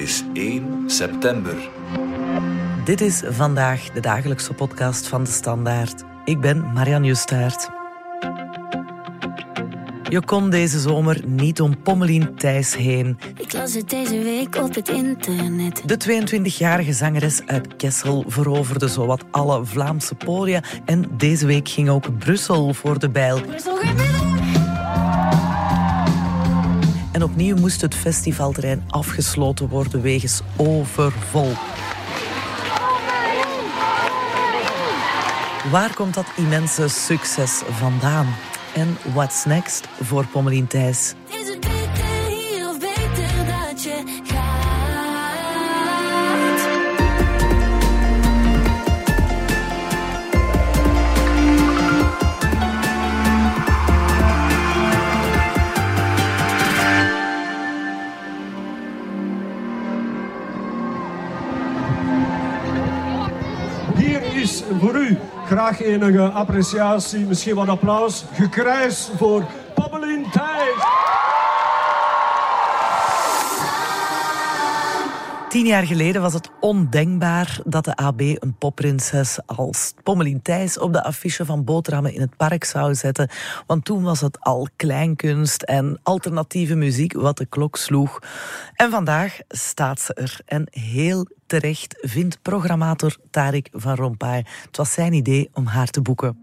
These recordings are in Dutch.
Het is 1 september. Dit is vandaag de dagelijkse podcast van de Standaard. Ik ben Marianne Justaert. Je kon deze zomer niet om Pommelien Thijs heen. Ik las het deze week op het internet. De 22-jarige zangeres uit Kessel veroverde zowat alle Vlaamse podia. En deze week ging ook Brussel voor de bijl. En opnieuw moest het festivalterrein afgesloten worden wegens overvol. Waar komt dat immense succes vandaan? En what's next voor Pommelien Thijs? Graag enige appreciatie, misschien wat applaus. Gekrijs voor Pabbelin Thijs. Tien jaar geleden was het ondenkbaar dat de AB een popprinses als Pommelien Thijs op de affiche van boterhammen in het park zou zetten. Want toen was het al kleinkunst en alternatieve muziek wat de klok sloeg. En vandaag staat ze er. En heel terecht vindt programmator Tarik van Rompuy. Het was zijn idee om haar te boeken.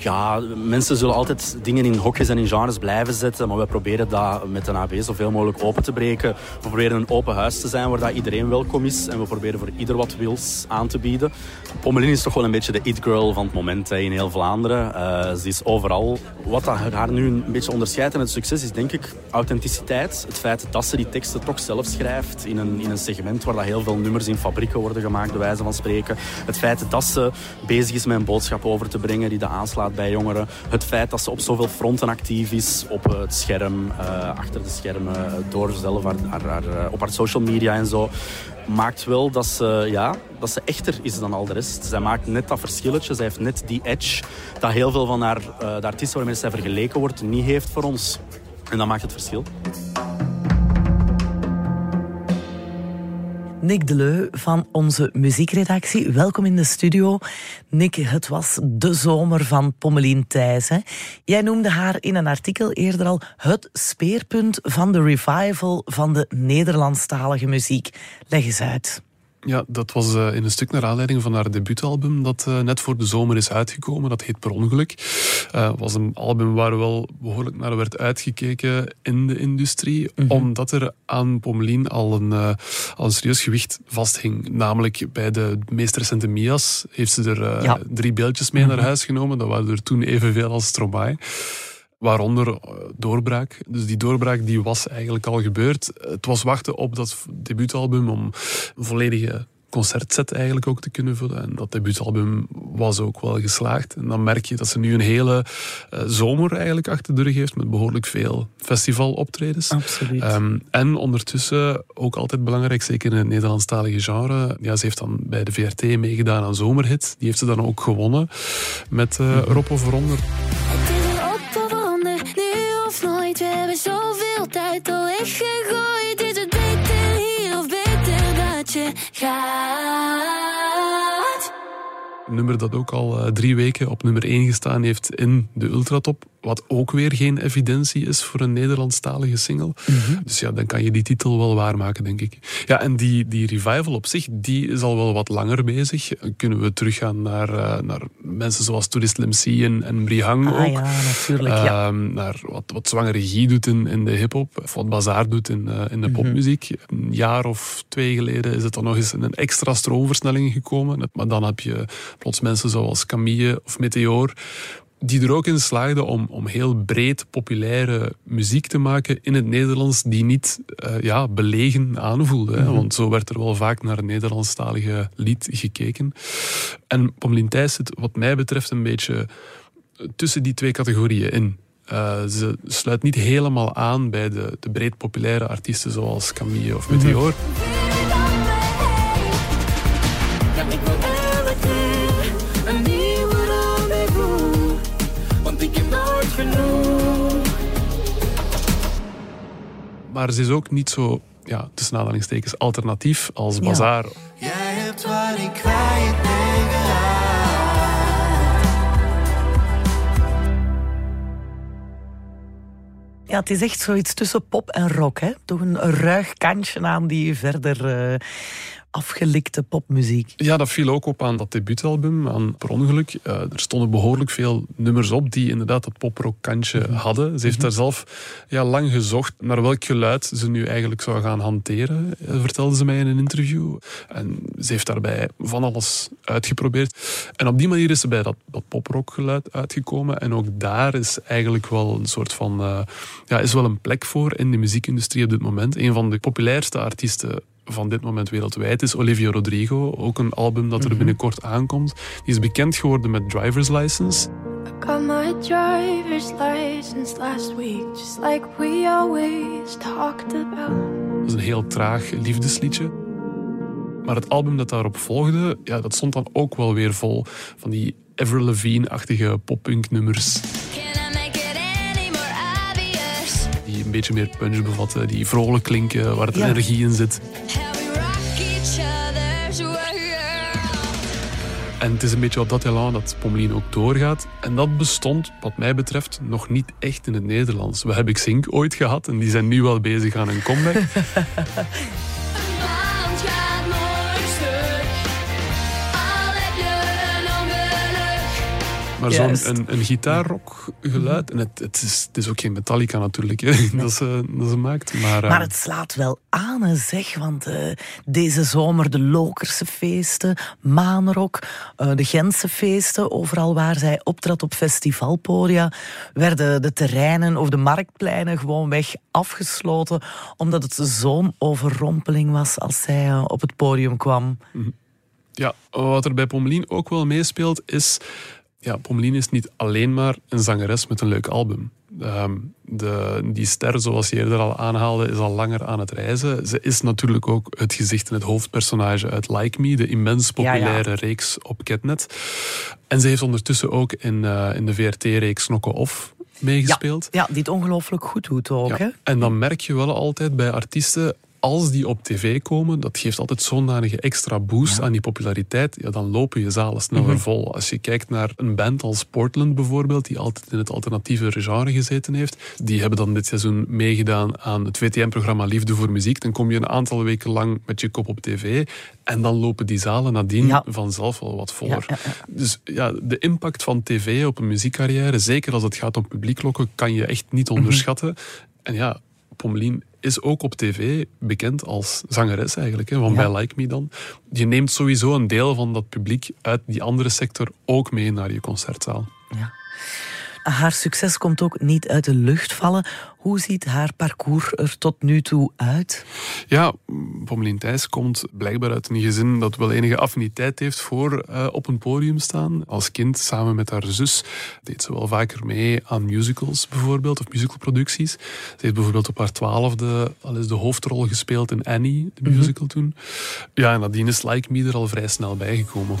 Ja, mensen zullen altijd dingen in hokjes en in genres blijven zetten, maar we proberen dat met een AB zoveel mogelijk open te breken. We proberen een open huis te zijn waar dat iedereen welkom is en we proberen voor ieder wat wils aan te bieden. Pommelien is toch wel een beetje de it-girl van het moment hè, in heel Vlaanderen. Eh, ze is overal. Wat dat haar nu een beetje onderscheidt en het succes is denk ik authenticiteit. Het feit dat ze die teksten toch zelf schrijft in een, in een segment waar dat heel veel nummers in fabrieken worden gemaakt, bij wijze van spreken. Het feit dat ze bezig is met een boodschap over te brengen die de aanslaat bij jongeren. Het feit dat ze op zoveel fronten actief is. Op het scherm, eh, achter de schermen, door zelf eh, op haar social media en zo. Maakt wel dat ze, ja, dat ze echter is dan al de rest. Zij maakt net dat verschilletje. Zij heeft net die edge dat heel veel van haar, eh, de artiesten waarmee zij vergeleken wordt niet heeft voor ons. En dat maakt het verschil. Nick Deleu van onze muziekredactie. Welkom in de studio. Nick, het was de zomer van Pommelien Thijs. Hè? Jij noemde haar in een artikel eerder al het speerpunt van de revival van de Nederlandstalige muziek. Leg eens uit. Ja, dat was uh, in een stuk naar aanleiding van haar debuutalbum dat uh, net voor de zomer is uitgekomen. Dat heet Per Ongeluk. Uh, was een album waar wel behoorlijk naar werd uitgekeken in de industrie. Mm -hmm. Omdat er aan Pommelien al een, al een serieus gewicht vasthing. Namelijk bij de meest recente Mia's heeft ze er ja. drie beeldjes mee mm -hmm. naar huis genomen. Dat waren er toen evenveel als Stromae. Waaronder doorbraak. Dus die doorbraak die was eigenlijk al gebeurd. Het was wachten op dat debuutalbum om een volledige concertset eigenlijk ook te kunnen vullen. En dat debuutalbum was ook wel geslaagd. En dan merk je dat ze nu een hele uh, zomer eigenlijk achter de rug heeft met behoorlijk veel festivaloptredens. Absoluut. Um, en ondertussen ook altijd belangrijk, zeker in het Nederlandstalige genre. Ja, ze heeft dan bij de VRT meegedaan aan Zomerhit. Die heeft ze dan ook gewonnen met uh. Rob Overonder. Zoveel tijd al weggegooid. Is het beter hier of beter dat je gaat? Een nummer dat ook al uh, drie weken op nummer 1 gestaan heeft in de Ultratop. Wat ook weer geen evidentie is voor een Nederlandstalige single. Mm -hmm. Dus ja, dan kan je die titel wel waarmaken, denk ik. Ja, en die, die revival op zich, die is al wel wat langer bezig. Kunnen we teruggaan naar, uh, naar mensen zoals Tourist Lemcy en, en Brihang ah, ook. Ja, natuurlijk, uh, ja. Naar wat, wat Zwangere Guy doet in, in de hip-hop. Of wat Bazaar doet in, uh, in de mm -hmm. popmuziek. Een jaar of twee geleden is het dan nog eens een extra stroomversnelling gekomen. Maar dan heb je plots mensen zoals Camille of Meteor die er ook in slaagden om, om heel breed populaire muziek te maken in het Nederlands die niet uh, ja, belegen aanvoelde. Mm -hmm. Want zo werd er wel vaak naar een Nederlandstalige lied gekeken. En Pommelien Thijs zit wat mij betreft een beetje tussen die twee categorieën in. Uh, ze sluit niet helemaal aan bij de, de breed populaire artiesten zoals Camille of Meteor. Mm -hmm. Maar ze is ook niet zo, ja, tussen aanhalingstekens, alternatief als Bazaar. Jij hebt wat ik kwijt. Ja, het is echt zoiets tussen pop en rock. Hè? Toch een ruig kantje aan die verder uh, afgelikte popmuziek. Ja, dat viel ook op aan dat debuutalbum, aan Per Ongeluk. Uh, er stonden behoorlijk veel nummers op die inderdaad dat poprockkantje mm hadden. Ze heeft daar zelf ja, lang gezocht naar welk geluid ze nu eigenlijk zou gaan hanteren, uh, vertelde ze mij in een interview. En ze heeft daarbij van alles uitgeprobeerd. En op die manier is ze bij dat, dat poprockgeluid uitgekomen. En ook daar is eigenlijk wel een soort van... Uh, ja, is wel een plek voor in de muziekindustrie op dit moment. Een van de populairste artiesten van dit moment wereldwijd is Olivia Rodrigo. Ook een album dat er mhm. binnenkort aankomt. Die is bekend geworden met Driver's License. I got my driver's license last week, just like we always talked about. Dat is een heel traag liefdesliedje. Maar het album dat daarop volgde, ja, dat stond dan ook wel weer vol van die Avril Lavigne-achtige poppunk nummers. Een beetje meer punch bevatten, die vrolijk klinken, waar het ja. energie in zit. En het is een beetje op dat elan dat Pommelien ook doorgaat. En dat bestond, wat mij betreft, nog niet echt in het Nederlands. We hebben Xink ooit gehad en die zijn nu wel bezig aan een comeback. Maar zo'n een, een gitaarrockgeluid. En het, het, is, het is ook geen Metallica natuurlijk, hè, dat, ze, dat ze maakt. Maar, maar het slaat wel aan, hè, zeg. Want uh, deze zomer de Lokerse feesten, Maanrock, uh, de Gentse feesten. Overal waar zij optrad op festivalpodia, werden de terreinen of de marktpleinen gewoon weg afgesloten. Omdat het zo'n overrompeling was als zij uh, op het podium kwam. Ja, wat er bij Pommelien ook wel meespeelt, is ja, Pommelien is niet alleen maar een zangeres met een leuk album. Ehm, de, die ster, zoals je eerder al aanhaalde, is al langer aan het reizen. Ze is natuurlijk ook het gezicht en het hoofdpersonage uit Like Me, de immens populaire reeks op Ketnet. En ze heeft ondertussen ook in, uh, in de VRT-reeks Knokken Off meegespeeld. Ja, ja, die het ongelooflijk goed doet ook. Hè? En dan merk je wel altijd bij artiesten als die op tv komen, dat geeft altijd zo'n extra boost aan die populariteit. Ja, dan lopen je zalen sneller mhm. vol. Als je kijkt naar een band als Portland bijvoorbeeld, die altijd in het alternatieve genre gezeten heeft, die hebben dan dit seizoen meegedaan aan het VTM-programma Liefde voor Muziek. Dan kom je een aantal weken lang met je kop op tv en dan lopen die zalen nadien vanzelf wel wat voller. dus ja, de impact van tv op een muziekcarrière, zeker als het gaat om publieklokken, kan je echt niet mhm. onderschatten. En ja, Pommelien is ook op tv bekend als zangeres eigenlijk, hè, van bij Like Me dan. Je neemt sowieso een deel van dat publiek uit die andere sector ook mee naar je concertzaal. Ja. Haar succes komt ook niet uit de lucht vallen. Hoe ziet haar parcours er tot nu toe uit? Ja, Pommelien Thijs komt blijkbaar uit een gezin dat wel enige affiniteit heeft voor uh, op een podium staan. Als kind, samen met haar zus, deed ze wel vaker mee aan musicals bijvoorbeeld, of musicalproducties. Ze heeft bijvoorbeeld op haar twaalfde al eens de hoofdrol gespeeld in Annie, de mhm. musical toen. Ja, en nadien is Like Me er al vrij snel bijgekomen.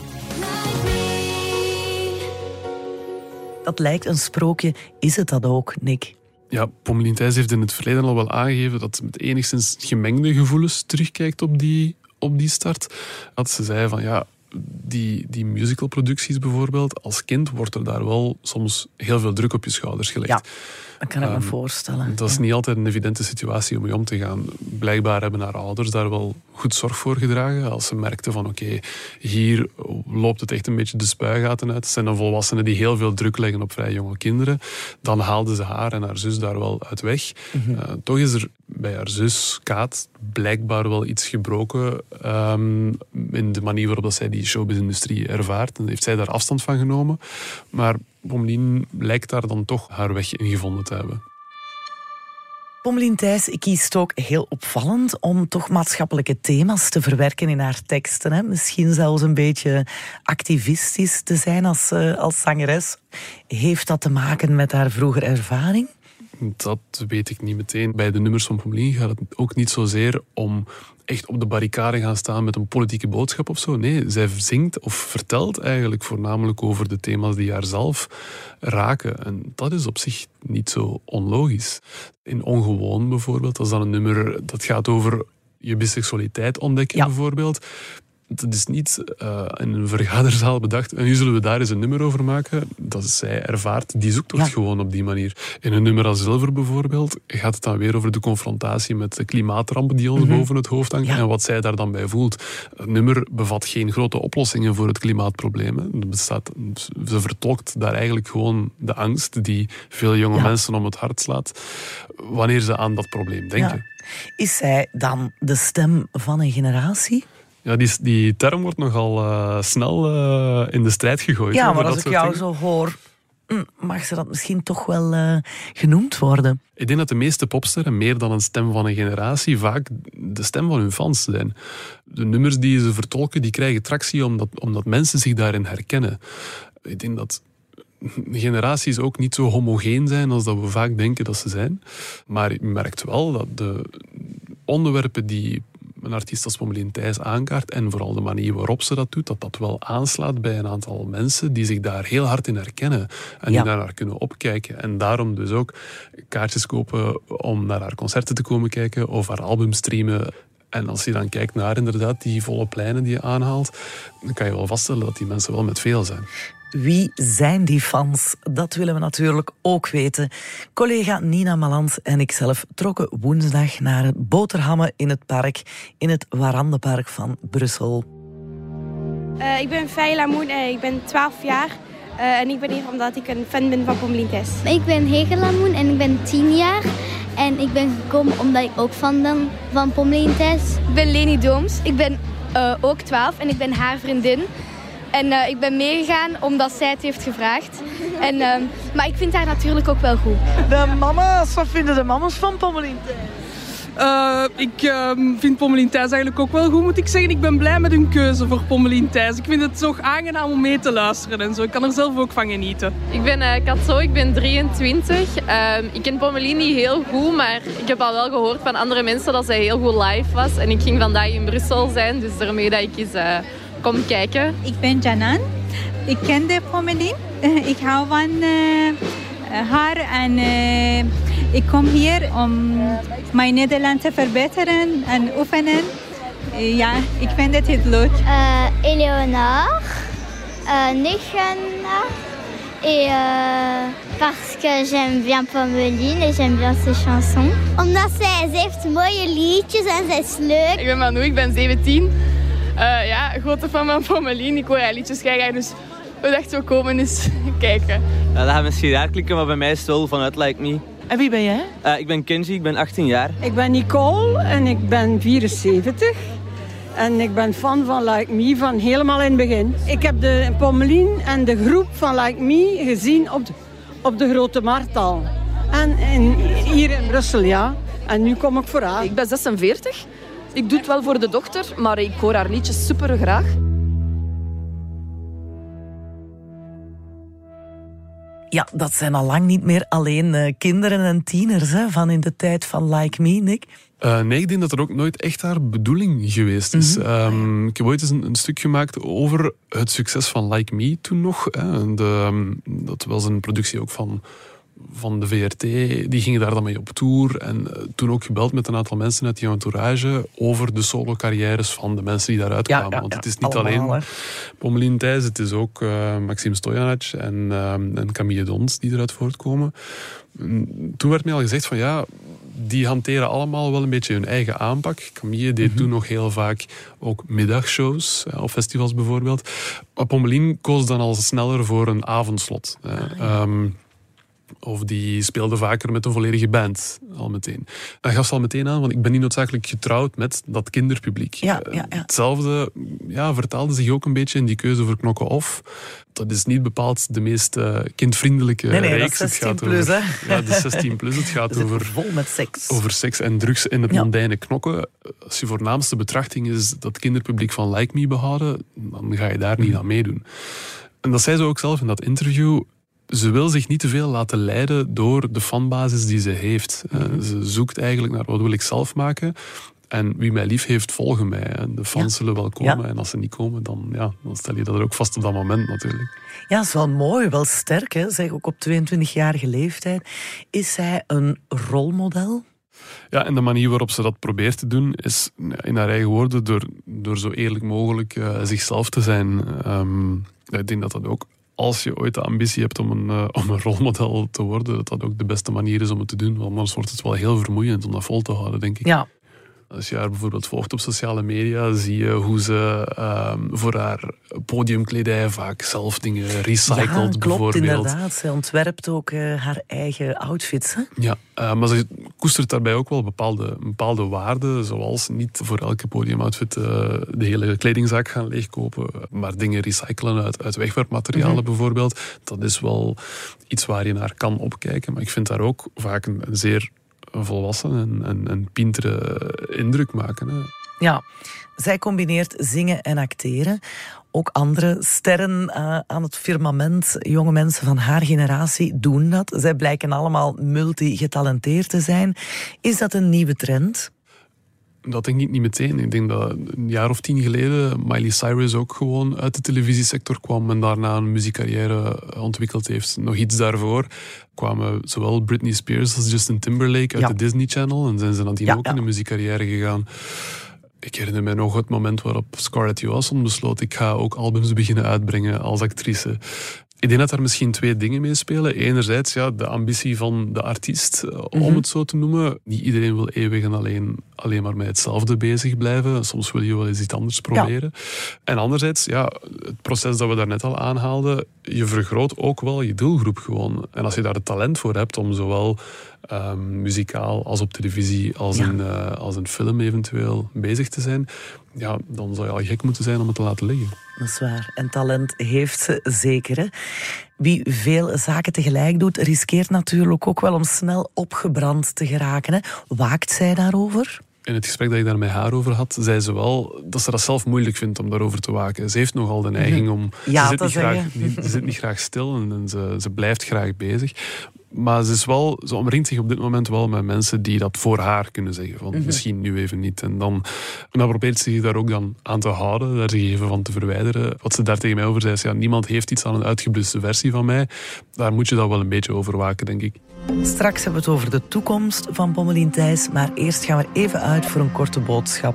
Dat lijkt een sprookje, is het dat ook, Nick? Ja, Pommelien Thijs heeft in het verleden al wel aangegeven dat ze met enigszins gemengde gevoelens terugkijkt op die, op die start. Dat ze zei van ja, die, die musicalproducties bijvoorbeeld, als kind wordt er daar wel soms heel veel druk op je schouders gelegd. Ja. Dat kan ik me ehm, voorstellen. Dat is niet altijd een evidente situatie om mee om te gaan. Blijkbaar hebben haar ouders daar wel goed zorg voor gedragen. Als ze merkten van oké, hier loopt het echt een beetje de spuigaten uit. Het zijn dan volwassenen die heel veel druk leggen op vrij jonge kinderen. Dan haalden ze haar en haar zus daar wel uit weg. Mhm. Eh, toch is er bij haar zus, Kaat, blijkbaar wel iets gebroken um, in de manier waarop dat zij die showbiz-industrie ervaart. En heeft zij daar afstand van genomen. Maar Pommelien lijkt daar dan toch haar weg in gevonden te hebben. Pommelien Thijs kiest ook heel opvallend om toch maatschappelijke thema's te verwerken in haar teksten. Hè? Misschien zelfs een beetje activistisch te zijn als, uh, als zangeres. Heeft dat te maken met haar vroegere ervaring? Dat weet ik niet meteen. Bij de nummers van Pommelien gaat het ook niet zozeer om echt op de barricade gaan staan met een politieke boodschap of zo. Nee, zij zingt of vertelt eigenlijk voornamelijk over de thema's die haar zelf raken. En dat is op zich niet zo onlogisch. In Ongewoon bijvoorbeeld, dat is dan een nummer dat gaat over je biseksualiteit ontdekken Ja. bijvoorbeeld. Dat is niet eh, in een vergaderzaal bedacht. En nu zullen we daar eens een nummer over maken. Dat zij ervaart die zoektocht Ja. gewoon op die manier. In een nummer als Zilver bijvoorbeeld gaat het dan weer over de confrontatie met de klimaatramp die ons boven het hoofd hangt Mhm. Ja. en wat zij daar dan bij voelt. Het nummer bevat geen grote oplossingen voor het klimaatprobleem. hè. Er bestaat, ze vertolkt daar eigenlijk gewoon de angst die veel jonge Ja. mensen om het hart slaat wanneer ze aan dat probleem denken. Is zij dan de stem van een generatie? Ja, die, die term wordt nogal eh, snel eh, in de strijd gegooid. Ja, maar als ik jou dingen. zo hoor, hm, mag ze dat misschien toch wel eh, genoemd worden? Ik denk dat de meeste popsterren meer dan een stem van een generatie vaak de stem van hun fans zijn. De nummers die ze vertolken, die krijgen tractie omdat, omdat mensen zich daarin herkennen. Ik denk dat generaties ook niet zo homogeen zijn als dat we vaak denken dat ze zijn. Maar je merkt wel dat de onderwerpen die een artiest als Pommelien Thijs aankaart en vooral de manier waarop ze dat doet, dat dat wel aanslaat bij een aantal mensen die zich daar heel hard in herkennen en Ja. die naar haar kunnen opkijken. En daarom dus ook kaartjes kopen om naar haar concerten te komen kijken of haar album streamen. En als je dan kijkt naar inderdaad die volle pleinen die je aanhaalt, dan kan je wel vaststellen dat die mensen wel met veel zijn. Wie zijn die fans? Dat willen we natuurlijk ook weten. Collega Nina Maland en ikzelf trokken woensdag naar het boterhammen in het park, in het Warandenpark van Brussel. Eh, ik ben Faye Lamoen en ik ben 12 jaar. Eh, en ik ben hier omdat ik een fan ben van Pommelien Thijs. Ik ben Hege Lamoen en ik ben 10 jaar. En ik ben gekomen omdat ik ook fan ben van Pommelien Thijs. Ik ben Leni Dooms. Ik ben eh, ook 12 en ik ben haar vriendin. En eh, ik ben meegegaan omdat zij het heeft gevraagd. En, ehm, maar ik vind haar natuurlijk ook wel goed. De mama's, wat vinden de mama's van Pommelien? Eh, ik ehm, vind Pommelien Thijs eigenlijk ook wel goed, moet ik zeggen. Ik ben blij met hun keuze voor Pommelien Thijs. Ik vind het zo aangenaam om mee te luisteren en zo. Ik kan er zelf ook van genieten. Ik ben uh, Katso, ik ben 23. Ehm, ik ken Pommelien niet heel goed, maar ik heb al wel gehoord van andere mensen dat zij heel goed live was. En ik ging vandaag in Brussel zijn, dus daarmee dat ik eens eh, kom kijken. Ik ben Janan. Ik ken de Pommelien. Ik hou van eh, haar en eh, ik kom hier om mijn Nederlands te verbeteren en oefenen. Eh, ja, ik vind het heel leuk. Éléonore, euh, 9 ans. Et euh, parce que j'aime bien Pommeline et j'aime bien ses chansons. Omdat zij, ze heeft mooie liedjes en zij is leuk. Ik ben Manu, ik ben 17. Eh, ja, grote fan van Pommelien. Ik hoor haar liedjes graag, dus we dachten we komen eens kijken. Ja, dat gaat misschien raar klikken, maar bij mij is het wel vanuit Like Me. En wie ben jij? Eh, ik ben Kenji, ik ben 18 jaar. Ik ben Nicole en ik ben 74. En ik ben fan van Like Me van helemaal in het begin. Ik heb de Pommelien en de groep van Like Me gezien op de, op de Grote Markt al. En in, hier in Brussel, ja. En nu kom ik voor haar. Ik ben 46. Ik doe het wel voor de dochter, maar ik hoor haar liedjes super graag. Ja, dat zijn al lang niet meer alleen eh, kinderen en tieners hè, van in de tijd van Like Me, Nick. Uh, nee, ik denk dat er ook nooit echt haar bedoeling geweest is. Mhm. um, ik heb ooit eens een, een, stuk gemaakt over het succes van Like Me toen nog. Hè. De, um, dat was een productie ook van, van de VRT. Die gingen daar dan mee op tour. En uh, toen ook gebeld met een aantal mensen uit die entourage over de solo-carrières van de mensen die daaruit kwamen. Ja, ja, Want het is niet allemaal, alleen Pommelien Thijs, het is ook uh, Maxime Stojanac en, um, en Camille Dons die eruit voortkomen. Toen werd mij al gezegd van ja, die hanteren allemaal wel een beetje hun eigen aanpak. Camille deed mm -hmm. toen nog heel vaak ook middagshows, op festivals bijvoorbeeld. Maar Pommelien koos dan al sneller voor een avondslot. Ah, ja. um, of die speelde vaker met een volledige band, al meteen. Dat gaf ze al meteen aan, want ik ben niet noodzakelijk getrouwd met dat kinderpubliek. Ja, ja, ja. Hetzelfde ja, vertaalde zich ook een beetje in die keuze voor Knokken Off. Dat is niet bepaald de meest uh, kindvriendelijke nee, nee, reeks. Dat is 16 het gaat plus, over, hè? Ja, de 16 plus. Het gaat over, vol met seks. over seks en drugs in het mondaine knokken. Als je voornaamste betrachting is dat kinderpubliek van Like Me behouden, dan ga je daar niet aan meedoen. En dat zei ze ook zelf in dat interview ze wil zich niet te veel laten leiden door de fanbasis die ze heeft. Eh, ze zoekt eigenlijk naar wat wil ik zelf maken. En wie mij lief heeft, volgen mij. En de fans zullen wel komen. En als ze niet komen, dan, ja, dan stel je dat er ook vast op dat moment natuurlijk. Ja, dat is wel mooi, wel sterk. Hè? Zeg, ook op 22-jarige leeftijd. Is zij een rolmodel? Ja, en de manier waarop ze dat probeert te doen is in haar eigen woorden door, door zo eerlijk mogelijk uh, zichzelf te zijn. Um, ik denk dat dat ook, als je ooit de ambitie hebt om een, uh, om een rolmodel te worden, dat dat ook de beste manier is om het te doen. Want anders wordt het wel heel vermoeiend om dat vol te houden, denk ik. Ja, als je haar bijvoorbeeld volgt op sociale media, zie je hoe ze um, voor haar podiumkledij vaak zelf dingen recycelt. Ja, klopt bijvoorbeeld. inderdaad. Ze ontwerpt ook uh, haar eigen outfits. Hè? Ja, uh, maar ze koestert daarbij ook wel bepaalde, bepaalde waarden. Zoals niet voor elke podiumoutfit uh, de hele kledingzaak gaan leegkopen. Maar dingen recyclen uit, uit wegwerpmaterialen mm -hmm. bijvoorbeeld. Dat is wel iets waar je naar kan opkijken. Maar ik vind daar ook vaak een, een zeer volwassen en, en, pintere indruk maken. Hè. Ja, zij combineert zingen en acteren. Ook andere sterren uh, aan het firmament, jonge mensen van haar generatie, doen dat. Zij blijken allemaal multigetalenteerd te zijn. Is dat een nieuwe trend? Dat denk ik niet meteen. Ik denk dat een jaar of tien geleden Miley Cyrus ook gewoon uit de televisiesector kwam en daarna een muziekcarrière ontwikkeld heeft. Nog iets daarvoor kwamen zowel Britney Spears als Justin Timberlake uit Ja. de Disney Channel en zijn ze nadien Ja, ook ja. in de muziekcarrière gegaan. Ik herinner me nog het moment waarop Scarlett Johansson besloot ik ga ook albums beginnen uitbrengen als actrice. Ik denk dat daar misschien twee dingen mee spelen. Enerzijds ja, de ambitie van de artiest, eh, om Mhm. het zo te noemen. Niet iedereen wil eeuwig en alleen, alleen maar met hetzelfde bezig blijven. Soms wil je wel eens iets anders proberen. En anderzijds, ja, het proces dat we daarnet al aanhaalden, je vergroot ook wel je doelgroep gewoon. En als je daar het talent voor hebt om zowel ehm, muzikaal als op televisie, als, Ja. in, eh, als in film eventueel bezig te zijn, ja, dan zou je al gek moeten zijn om het te laten liggen. Dat is waar. En talent heeft ze zeker. Hè? Wie veel zaken tegelijk doet, riskeert natuurlijk ook wel om snel opgebrand te geraken. Hè? Waakt zij daarover? In het gesprek dat ik daar met haar over had, zei ze wel dat ze dat zelf moeilijk vindt om daarover te waken. Ze heeft nogal de neiging om... Ja ze, zit niet graag, ze zit niet graag stil en, en ze, ze blijft graag bezig. Maar ze, is wel, ze omringt zich op dit moment wel met mensen die dat voor haar kunnen zeggen. Van, Mhm. Misschien nu even niet. En dan, en dan probeert ze zich daar ook dan aan te houden, daar zich even van te verwijderen. Wat ze daar tegen mij over zei, is ja, niemand heeft iets aan een uitgebluste versie van mij. Daar moet je dan wel een beetje over waken, denk ik. Straks hebben we het over de toekomst van Pommelien Thijs, maar eerst gaan we even uit voor een korte boodschap.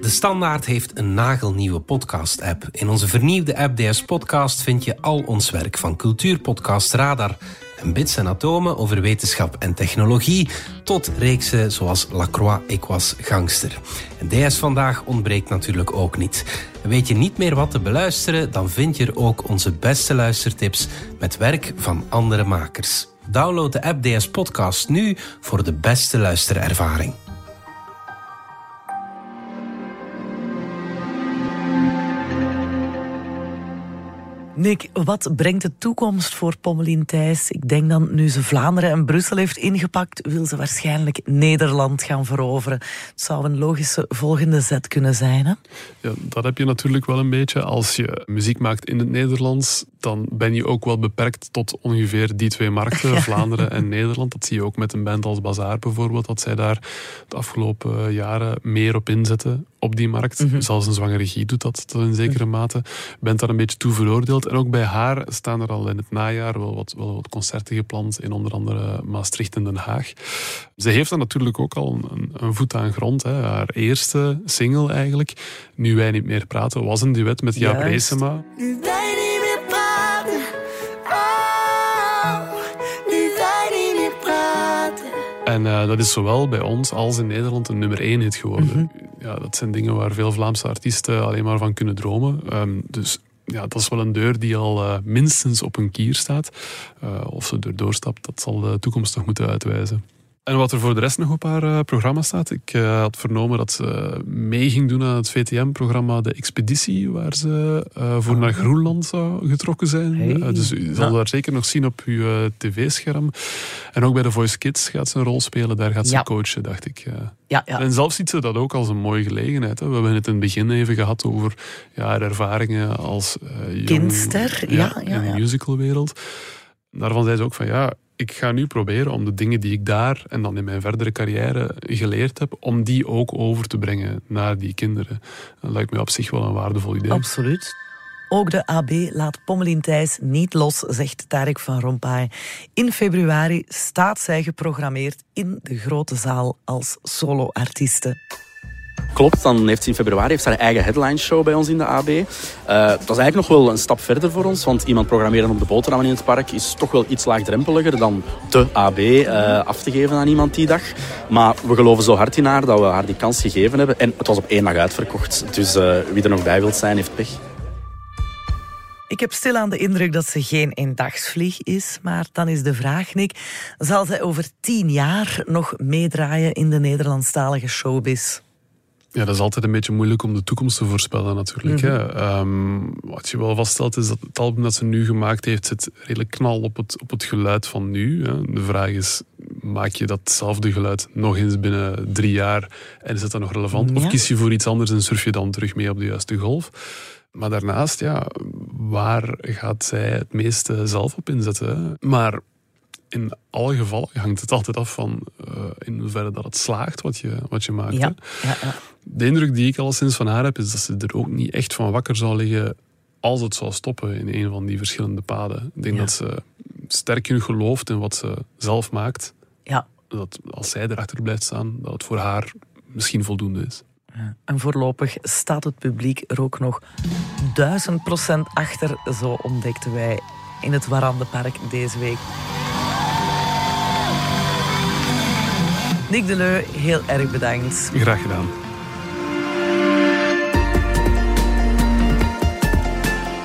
De Standaard heeft een nagelnieuwe podcast-app. In onze vernieuwde app DS Podcast vind je al ons werk van cultuurpodcast Radar en bits en atomen over wetenschap en technologie tot reeksen zoals Lacroix Ik was gangster. En DS Vandaag ontbreekt natuurlijk ook niet. Weet je niet meer wat te beluisteren, dan vind je er ook onze beste luistertips met werk van andere makers. Download de app DS Podcast nu voor de beste luisterervaring. Nick, wat brengt de toekomst voor Pommelien Thijs? Ik denk dan nu ze Vlaanderen en Brussel heeft ingepakt, wil ze waarschijnlijk Nederland gaan veroveren. Het zou een logische volgende zet kunnen zijn, hè? Ja, dat heb je natuurlijk wel een beetje. Als je muziek maakt in het Nederlands, dan ben je ook wel beperkt tot ongeveer die twee markten, Vlaanderen en Nederland. Dat zie je ook met een band als Bazaar bijvoorbeeld, dat zij daar de afgelopen jaren meer op inzetten op die markt. Zelfs een zwangere regie doet dat tot een zekere mate. Je bent daar een beetje toe veroordeeld. En ook bij haar staan er al in het najaar wel wat, wel wat concerten gepland in onder andere Maastricht en Den Haag. Ze heeft dan natuurlijk ook al een, een voet aan grond. Hè. Haar eerste single eigenlijk, Nu wij niet meer praten, was een duet met Jaap. Reesema. Nu wij niet meer praten. Oh, nu wij niet meer praten. En eh, dat is zowel bij ons als in Nederland een nummer één hit geworden. Ja, dat zijn dingen waar veel Vlaamse artiesten alleen maar van kunnen dromen. Ehm, dus ja, dat is wel een deur die al eh, minstens op een kier staat. Eh, of ze er doorstapt, dat zal de toekomst nog moeten uitwijzen. En wat er voor de rest nog op haar uh, programma staat. Ik uh, had vernomen dat ze mee ging doen aan het VTM-programma De Expeditie, waar ze uh, voor naar Groenland zou getrokken zijn. Hey. dus u zal Ja. daar zeker nog zien op uw tv-scherm. En ook bij de Voice Kids gaat ze een rol spelen. Daar gaat ze Ja. coachen, dacht ik. Ja. En zelf ziet ze dat ook als een mooie gelegenheid. Hè. We hebben het in het begin even gehad over ja, haar ervaringen als eh, jong, Kindster, ja, ja, in de musicalwereld. Daarvan zei ze ook van ja, ik ga nu proberen om de dingen die ik daar en dan in mijn verdere carrière geleerd heb, om die ook over te brengen naar die kinderen. Dat lijkt me op zich wel een waardevol idee. Absoluut. Ook de AB laat Pommelien Thijs niet los, zegt Tarek van Rompuy. In februari staat zij geprogrammeerd in de grote zaal als soloartieste. Klopt, dan heeft ze in februari heeft haar eigen headline show bij ons in de AB. Eh, dat is eigenlijk nog wel een stap verder voor ons, want iemand programmeren op de boterhammen in het park is toch wel iets laagdrempeliger dan de AB eh, af te geven aan iemand die dag. Maar we geloven zo hard in haar dat we haar die kans gegeven hebben. En het was op één dag uitverkocht, dus eh, wie er nog bij wilt zijn, heeft pech. Ik heb stilaan de indruk dat ze geen eendagsvlieg is, maar dan is de vraag, Nick, zal zij over tien jaar nog meedraaien in de Nederlandstalige showbiz? Ja, dat is altijd een beetje moeilijk om de toekomst te voorspellen natuurlijk. Mhm. hè. Ehm, wat je wel vaststelt is dat het album dat ze nu gemaakt heeft, zit redelijk knal op het, op het geluid van nu. Hè. De vraag is, maak je datzelfde geluid nog eens binnen drie jaar en is het dan nog relevant? Of kies je voor iets anders en surf je dan terug mee op de juiste golf? Maar daarnaast, ja, waar gaat zij het meeste zelf op inzetten? Maar in alle gevallen hangt het altijd af van eh, in hoeverre dat het slaagt wat je, wat je maakt. Ja, ja, ja. De indruk die ik alleszins van haar heb, is dat ze er ook niet echt van wakker zou liggen als het zou stoppen in een van die verschillende paden. Ik denk dat ze sterk genoeg gelooft in wat ze zelf maakt. Ja. Dat als zij erachter blijft staan, dat het voor haar misschien voldoende is. En voorlopig staat het publiek er ook nog duizend procent achter, zo ontdekten wij in het Warandenpark deze week. Nick Deleu, heel erg bedankt. Graag gedaan.